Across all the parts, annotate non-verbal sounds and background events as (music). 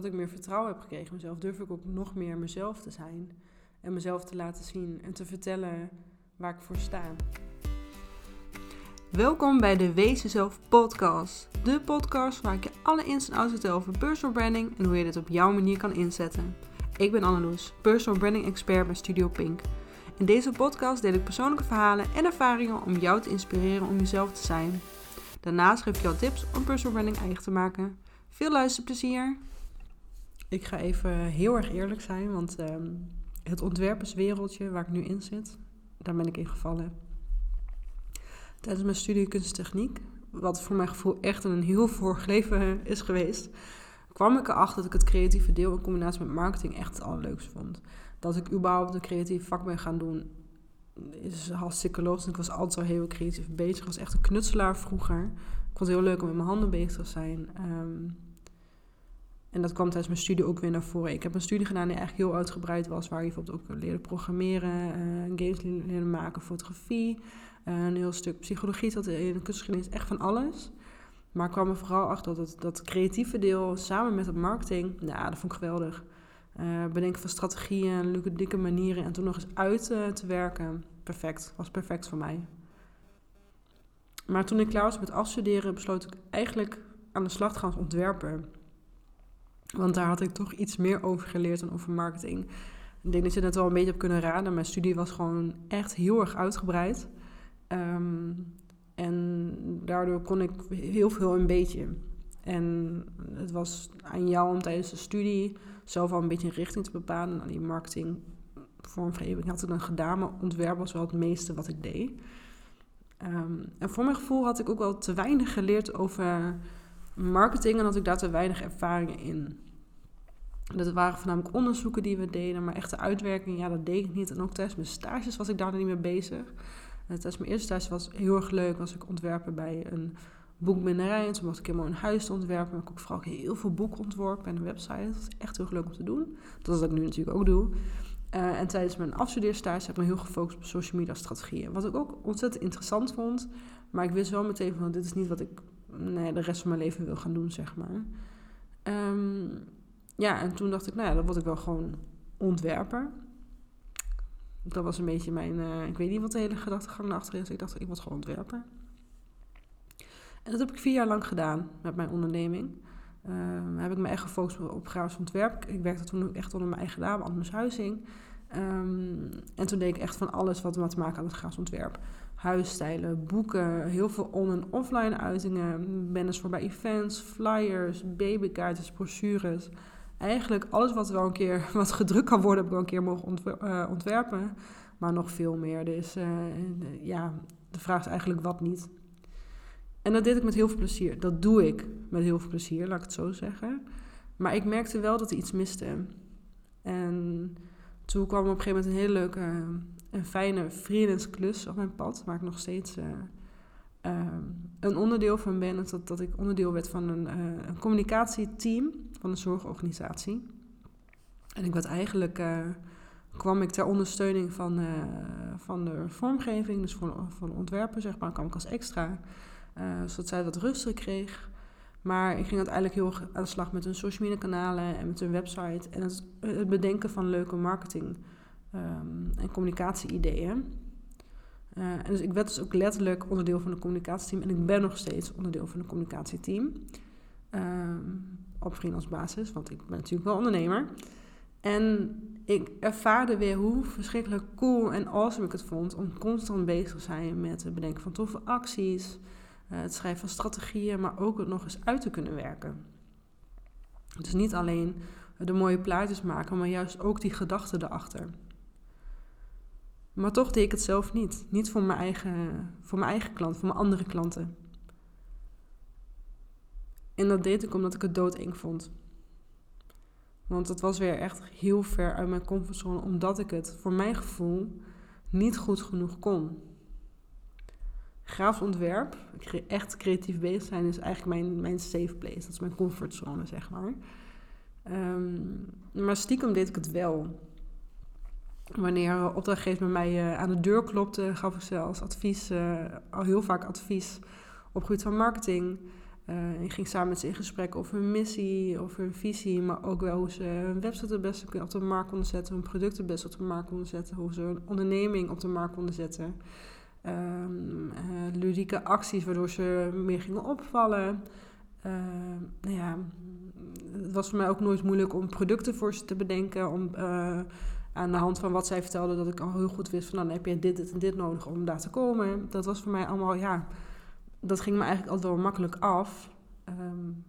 doordat ik meer vertrouwen heb gekregen mezelf, durf ik ook nog meer mezelf te zijn. En mezelf te laten zien en te vertellen waar ik voor sta. Welkom bij de Wees Jezelf podcast. De podcast waar ik je alle ins en outs vertel over personal branding en hoe je dit op jouw manier kan inzetten. Ik ben Anneloes, personal branding expert bij Studio Pink. In deze podcast deel ik persoonlijke verhalen en ervaringen om jou te inspireren om jezelf te zijn. Daarnaast geef ik jou tips om personal branding eigen te maken. Veel luisterplezier! Ik ga even heel erg eerlijk zijn, want ehm, het ontwerperswereldje waar ik nu in zit, daar ben ik in gevallen. Tijdens mijn studie kunsttechniek, wat voor mijn gevoel echt een heel (laughs) vorig leven is geweest, kwam ik erachter dat ik het creatieve deel in combinatie met marketing echt het allerleukste vond. Dat ik überhaupt een creatief vak ben gaan doen, is hartstikke logisch. Ik was altijd zo heel creatief bezig. Ik was echt een knutselaar vroeger. Ik vond het heel leuk om met mijn handen bezig te zijn. Ehm, en dat kwam tijdens mijn studie ook weer naar voren. Ik heb een studie gedaan die eigenlijk heel uitgebreid was, waar je bijvoorbeeld ook leerde programmeren, uh, games leerde maken, fotografie, uh, een heel stuk psychologie zat in kunstgeschiedenis, echt van alles. Maar ik kwam er vooral achter dat dat creatieve deel samen met het marketing, nou, dat vond ik geweldig. Uh, bedenken van strategieën, dikke manieren en toen nog eens uit te werken. Perfect, was perfect voor mij. Maar toen ik klaar was met afstuderen, besloot ik eigenlijk aan de slag te gaan als ontwerper. Want daar had ik toch iets meer over geleerd dan over marketing. Ik denk dat je het wel een beetje op kunnen raden. Mijn studie was gewoon echt heel erg uitgebreid. Um, en daardoor kon ik heel veel een beetje. En het was aan jou om tijdens de studie zelf al een beetje een richting te bepalen. aan die marketing, vormgeving had ik dan gedaan, maar ontwerp was wel het meeste wat ik deed. Um, en voor mijn gevoel had ik ook wel te weinig geleerd over marketing en had ik daar te weinig ervaringen in. Dat waren voornamelijk onderzoeken die we deden, maar echte uitwerking, ja, dat deed ik niet. En ook tijdens mijn stages was ik daar niet mee bezig. En tijdens mijn eerste stage was heel erg leuk, was ik ontwerpen bij een boekbinderij. En toen mocht ik helemaal een huis ontwerpen. Maar ik ook vooral heel veel boeken ontworpen en een website. Dat was echt heel leuk om te doen. Dat is wat ik nu natuurlijk ook doe. Uh, en tijdens mijn afstudeerstage heb ik me heel gefocust op social media strategieën. Wat ik ook ontzettend interessant vond. Maar ik wist wel meteen van, dit is niet wat ik nee, de rest van mijn leven wil gaan doen, zeg maar. Um, ja, en toen dacht ik, nou ja, dan word ik wel gewoon ontwerper. Dat was een beetje mijn, uh, ik weet niet wat de hele gedachtegang erachter is. Ik dacht, ik word gewoon ontwerper. En dat heb ik vier jaar lang gedaan met mijn onderneming. Uh, heb ik me echt gefocust op grafisch ontwerp. Ik werkte toen ook echt onder mijn eigen naam, Anders Huizing. Um, en toen deed ik echt van alles wat te maken had met grafisch ontwerp huisstijlen, boeken, heel veel on- en offline uitingen, banners voor bij events, flyers, babykaartjes, brochures. Eigenlijk alles wat wel een keer (laughs) wat gedrukt kan worden, heb ik wel een keer mogen eh, ontwerpen. Maar nog veel meer. Dus uh, ja, de vraag is eigenlijk wat niet. En dat deed ik met heel veel plezier. Dat doe ik met heel veel plezier, laat ik het zo zeggen. Maar ik merkte wel dat er iets miste. En toen kwam op een gegeven moment een hele leuke een fijne freelance op mijn pad, waar ik nog steeds uh, uh, een onderdeel van ben. Dat, dat ik onderdeel werd van een, uh, een communicatieteam van een zorgorganisatie. En ik werd eigenlijk, kwam ik ter ondersteuning van, van de vormgeving, dus voor de ontwerpen, zeg maar, kwam ik als extra. zodat zij wat rustiger kreeg. Maar ik ging uiteindelijk heel erg aan de slag met hun social media kanalen en met hun website. En het, het bedenken van leuke marketing um, en communicatie-ideeën. Uh, en dus ik werd dus ook letterlijk onderdeel van het communicatieteam. En ik ben nog steeds onderdeel van het communicatieteam. Um, op freelance want ik ben natuurlijk wel ondernemer. En ik ervaarde weer hoe verschrikkelijk cool en awesome ik het vond om constant bezig te zijn met het bedenken van toffe acties, uh, het schrijven van strategieën, maar ook het nog eens uit te kunnen werken. Dus niet alleen de mooie plaatjes maken, maar juist ook die gedachten erachter. Maar toch deed ik het zelf niet. Niet voor mijn eigen, voor mijn eigen klant, voor mijn andere klanten. En dat deed ik omdat ik het doodeng vond. Want het was weer echt heel ver uit mijn comfortzone, omdat ik het voor mijn gevoel niet goed genoeg kon. Graafs ontwerp, echt creatief bezig zijn, is eigenlijk mijn, mijn safe place. Dat is mijn comfortzone, zeg maar. Um, maar stiekem deed ik het wel. Wanneer opdrachtgever bij mij uh, aan de deur klopte, gaf ik zelfs advies, uh, al heel vaak advies op gebied van marketing. Uh, ik ging samen met ze in gesprek over hun missie, over hun visie, maar ook wel hoe ze hun website het beste op de markt konden zetten, hun producten het beste op de markt konden zetten, hoe ze hun onderneming op de markt konden zetten. Um, ludieke acties waardoor ze meer gingen opvallen. Uh, nou ja, het was voor mij ook nooit moeilijk om producten voor ze te bedenken. Om aan de hand van wat zij vertelde, dat ik al heel goed wist van nou, dan heb je dit, dit en dit nodig om daar te komen. Dat was voor mij allemaal, ja, dat ging me eigenlijk altijd wel makkelijk af. Um,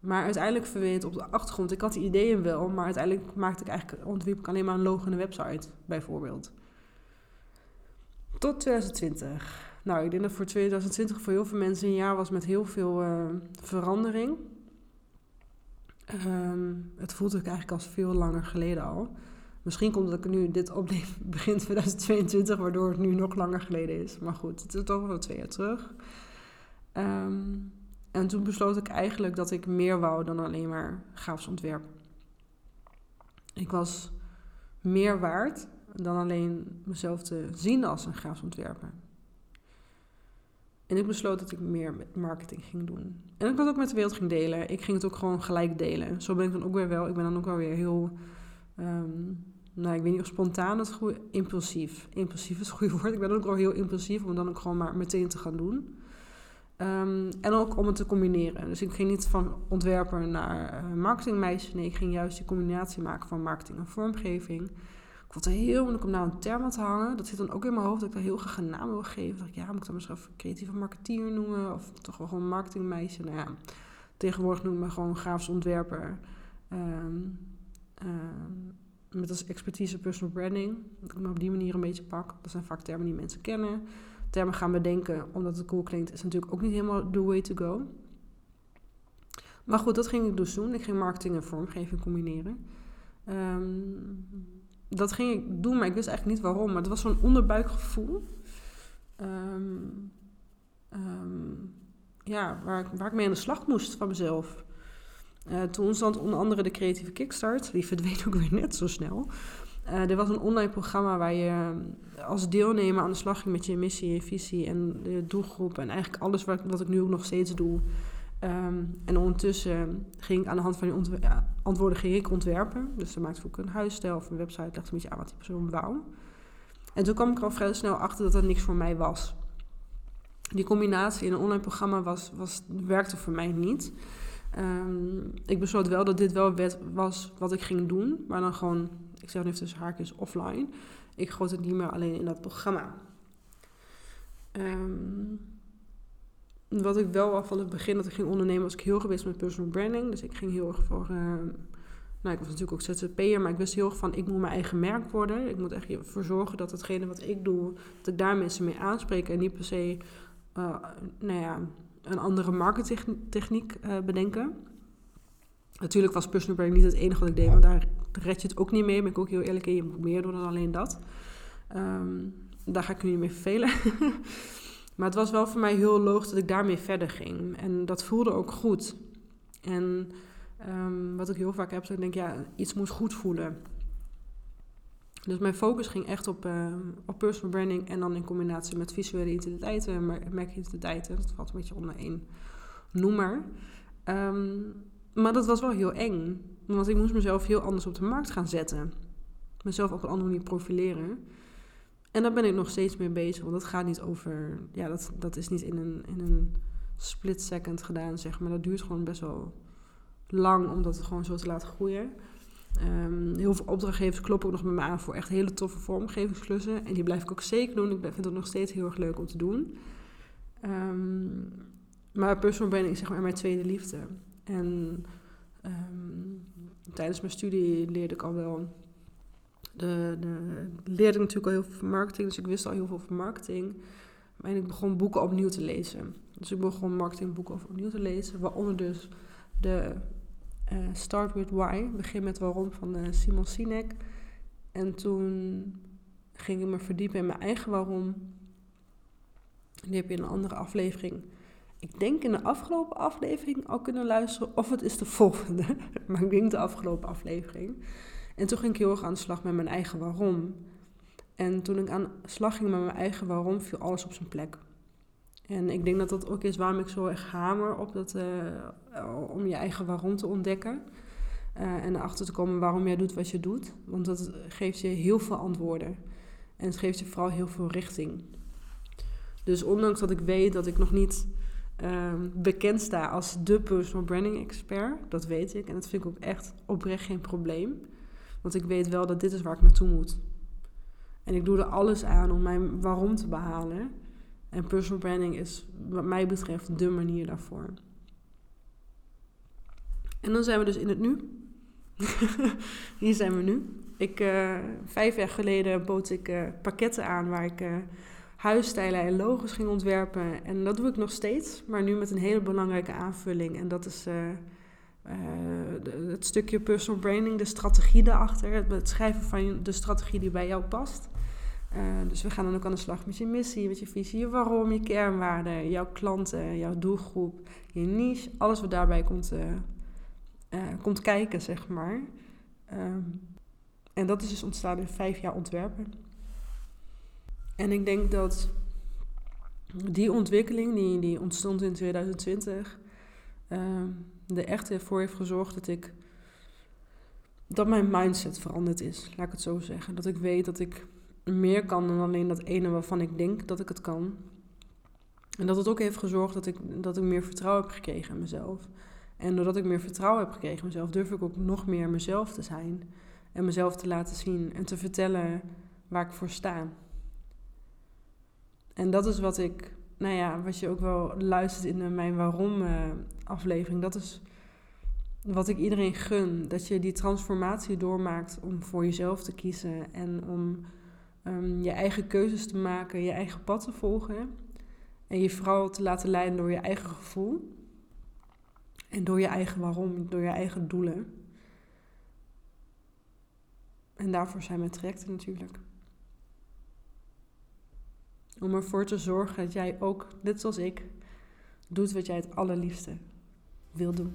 maar uiteindelijk verweet op de achtergrond, ik had die ideeën wel, maar uiteindelijk maakte ik eigenlijk, ontwierp ik alleen maar een logo en een website, bijvoorbeeld. Tot 2020. Nou, ik denk dat voor 2020 voor heel veel mensen een jaar was met heel veel uh, verandering. Um, het voelt ook eigenlijk als veel langer geleden al. Misschien komt dat ik nu dit opneem (laughs) begin 2022, waardoor het nu nog langer geleden is. Maar goed, het is toch wel twee jaar terug. Um, en toen besloot ik eigenlijk dat ik meer wou dan alleen maar grafisch ontwerp. Ik was meer waard dan alleen mezelf te zien als een grafisch ontwerper. En ik besloot dat ik meer met marketing ging doen. En ik dat ook met de wereld ging delen. Ik ging het ook gewoon gelijk delen. Zo ben ik dan ook weer wel. Ik ben dan ook wel weer heel. Um, nou, ik weet niet of spontaan het goede. Impulsief. Impulsief is het goede woord. Ik ben ook wel heel impulsief om dan ook gewoon maar meteen te gaan doen. Um, en ook om het te combineren. Dus ik ging niet van ontwerper naar uh, marketingmeisje. Nee, ik ging juist die combinatie maken van marketing en vormgeving. Ik vond het heel moeilijk om nou een term aan te hangen. Dat zit dan ook in mijn hoofd dat ik daar heel graag een naam wil geven. Dat ik, ja, moet ik dan misschien even creatieve marketeer noemen? Of toch wel gewoon marketingmeisje? Nou ja, tegenwoordig noem ik gewoon grafisch ontwerper. Um, met als expertise personal branding. Dat ik me op die manier een beetje pak. Dat zijn vaak termen die mensen kennen. Termen gaan bedenken omdat het cool klinkt, is natuurlijk ook niet helemaal the way to go. Maar goed, dat ging ik dus doen. Ik ging marketing en vormgeving combineren. Um, dat ging ik doen, maar ik wist eigenlijk niet waarom. Maar het was zo'n onderbuikgevoel. Um, um, ja, waar, waar ik mee aan de slag moest van mezelf. Uh, toen ontstond onder andere de creatieve kickstart. Die verdween ook weer net zo snel. Uh, er was een online programma waar je als deelnemer aan de slag ging met je missie, je visie en de doelgroep. En eigenlijk alles wat, wat ik nu ook nog steeds doe. Um, en ondertussen ging ik aan de hand van die antwoorden ging ik ontwerpen. Dus dan maakte ik een huisstijl of een website, legde een beetje aan wat die persoon wou. En toen kwam ik al vrij snel achter dat dat niks voor mij was. Die combinatie in een online programma was, was, werkte voor mij niet. Um, ik besloot wel dat dit wel wet was wat ik ging doen, maar dan gewoon, ik zeg nu even tussen haakjes, offline. Ik goot het niet meer alleen in dat programma. Um, wat ik wel al van het begin dat ik ging ondernemen, was ik heel geweest met personal branding. Dus ik ging heel erg voor. Uh, nou, ik was natuurlijk ook ZZP'er, maar ik wist heel erg van: ik moet mijn eigen merk worden. Ik moet echt ervoor zorgen dat hetgene wat ik doe, dat ik daar mensen mee aanspreek en niet per se, uh, nou ja, een andere marketingtechniek uh, bedenken. Natuurlijk was personal branding niet het enige wat ik deed, want daar red je het ook niet mee. Ben ik ook heel eerlijk in. Je moet meer doen dan alleen dat. Um, daar ga ik nu niet mee vervelen. (laughs) Maar het was wel voor mij heel logisch dat ik daarmee verder ging. En dat voelde ook goed. En um, wat ik heel vaak heb, is dat ik denk, ja, iets moet goed voelen. Dus mijn focus ging echt op, uh, op personal branding en dan in combinatie met visuele identiteiten, merkidentiteiten. Dat valt een beetje onder één noemer. Um, maar dat was wel heel eng, want ik moest mezelf heel anders op de markt gaan zetten. Mezelf op een andere manier profileren. En daar ben ik nog steeds mee bezig. Want dat gaat niet over. Ja, dat, dat is niet in een, in een split second gedaan, zeg maar. Dat duurt gewoon best wel lang om dat gewoon zo te laten groeien. Um, heel veel opdrachtgevers kloppen ook nog met me aan voor echt hele toffe vormgevingsklussen. En die blijf ik ook zeker doen. Ik vind het nog steeds heel erg leuk om te doen. Um, maar personal branding is zeg maar mijn tweede liefde. En um, tijdens mijn studie leerde ik al wel de, de, leerde ik natuurlijk al heel veel van marketing, dus ik wist al heel veel van marketing. En ik begon boeken opnieuw te lezen. Dus ik begon marketingboeken opnieuw te lezen, waaronder dus de uh, Start With Why, begin met waarom van uh, Simon Sinek. En toen ging ik me verdiepen in mijn eigen waarom. Die heb je in een andere aflevering. Ik denk in de afgelopen aflevering al kunnen luisteren, of het is de volgende. (laughs) maar ik denk de afgelopen aflevering. En toen ging ik heel erg aan de slag met mijn eigen waarom. En toen ik aan de slag ging met mijn eigen waarom, viel alles op zijn plek. En ik denk dat dat ook is waarom ik zo erg hamer op dat, uh, om je eigen waarom te ontdekken. Uh, en erachter te komen waarom jij doet wat je doet. Want dat geeft je heel veel antwoorden. En het geeft je vooral heel veel richting. Dus ondanks dat ik weet dat ik nog niet uh, bekend sta als de personal branding expert, dat weet ik. En dat vind ik ook echt oprecht geen probleem. Want ik weet wel dat dit is waar ik naartoe moet. En ik doe er alles aan om mijn waarom te behalen. En personal branding is wat mij betreft de manier daarvoor. En dan zijn we dus in het nu. (laughs) Hier zijn we nu. Ik, uh, vijf jaar geleden bood ik uh, pakketten aan waar ik uh, huisstijlen en logos ging ontwerpen. En dat doe ik nog steeds, maar nu met een hele belangrijke aanvulling. En dat is het stukje personal branding, de strategie daarachter. Het schrijven van de strategie die bij jou past. Dus we gaan dan ook aan de slag met je missie, met je visie, je waarom, je kernwaarden, jouw klanten, jouw doelgroep, je niche. Alles wat daarbij komt, komt kijken, zeg maar. Um, en dat is dus ontstaan in vijf jaar ontwerpen. En ik denk dat die ontwikkeling, die, die ontstond in 2020, uh, ehm, er echt voor heeft gezorgd dat ik. dat mijn mindset veranderd is, laat ik het zo zeggen. Dat ik weet dat ik meer kan dan alleen dat ene waarvan ik denk dat ik het kan. En dat het ook heeft gezorgd dat ik, dat ik meer vertrouwen heb gekregen in mezelf. En doordat ik meer vertrouwen heb gekregen in mezelf, durf ik ook nog meer mezelf te zijn. En mezelf te laten zien en te vertellen waar ik voor sta. En dat is wat ik, nou ja, wat je ook wel luistert in mijn waarom-aflevering. dat is wat ik iedereen gun. Dat je die transformatie doormaakt om voor jezelf te kiezen en om um, je eigen keuzes te maken, je eigen pad te volgen. En je vooral te laten leiden door je eigen gevoel. En door je eigen waarom, door je eigen doelen. En daarvoor zijn mijn trajecten natuurlijk. Om ervoor te zorgen dat jij ook, net zoals ik, doet wat jij het allerliefste wil doen.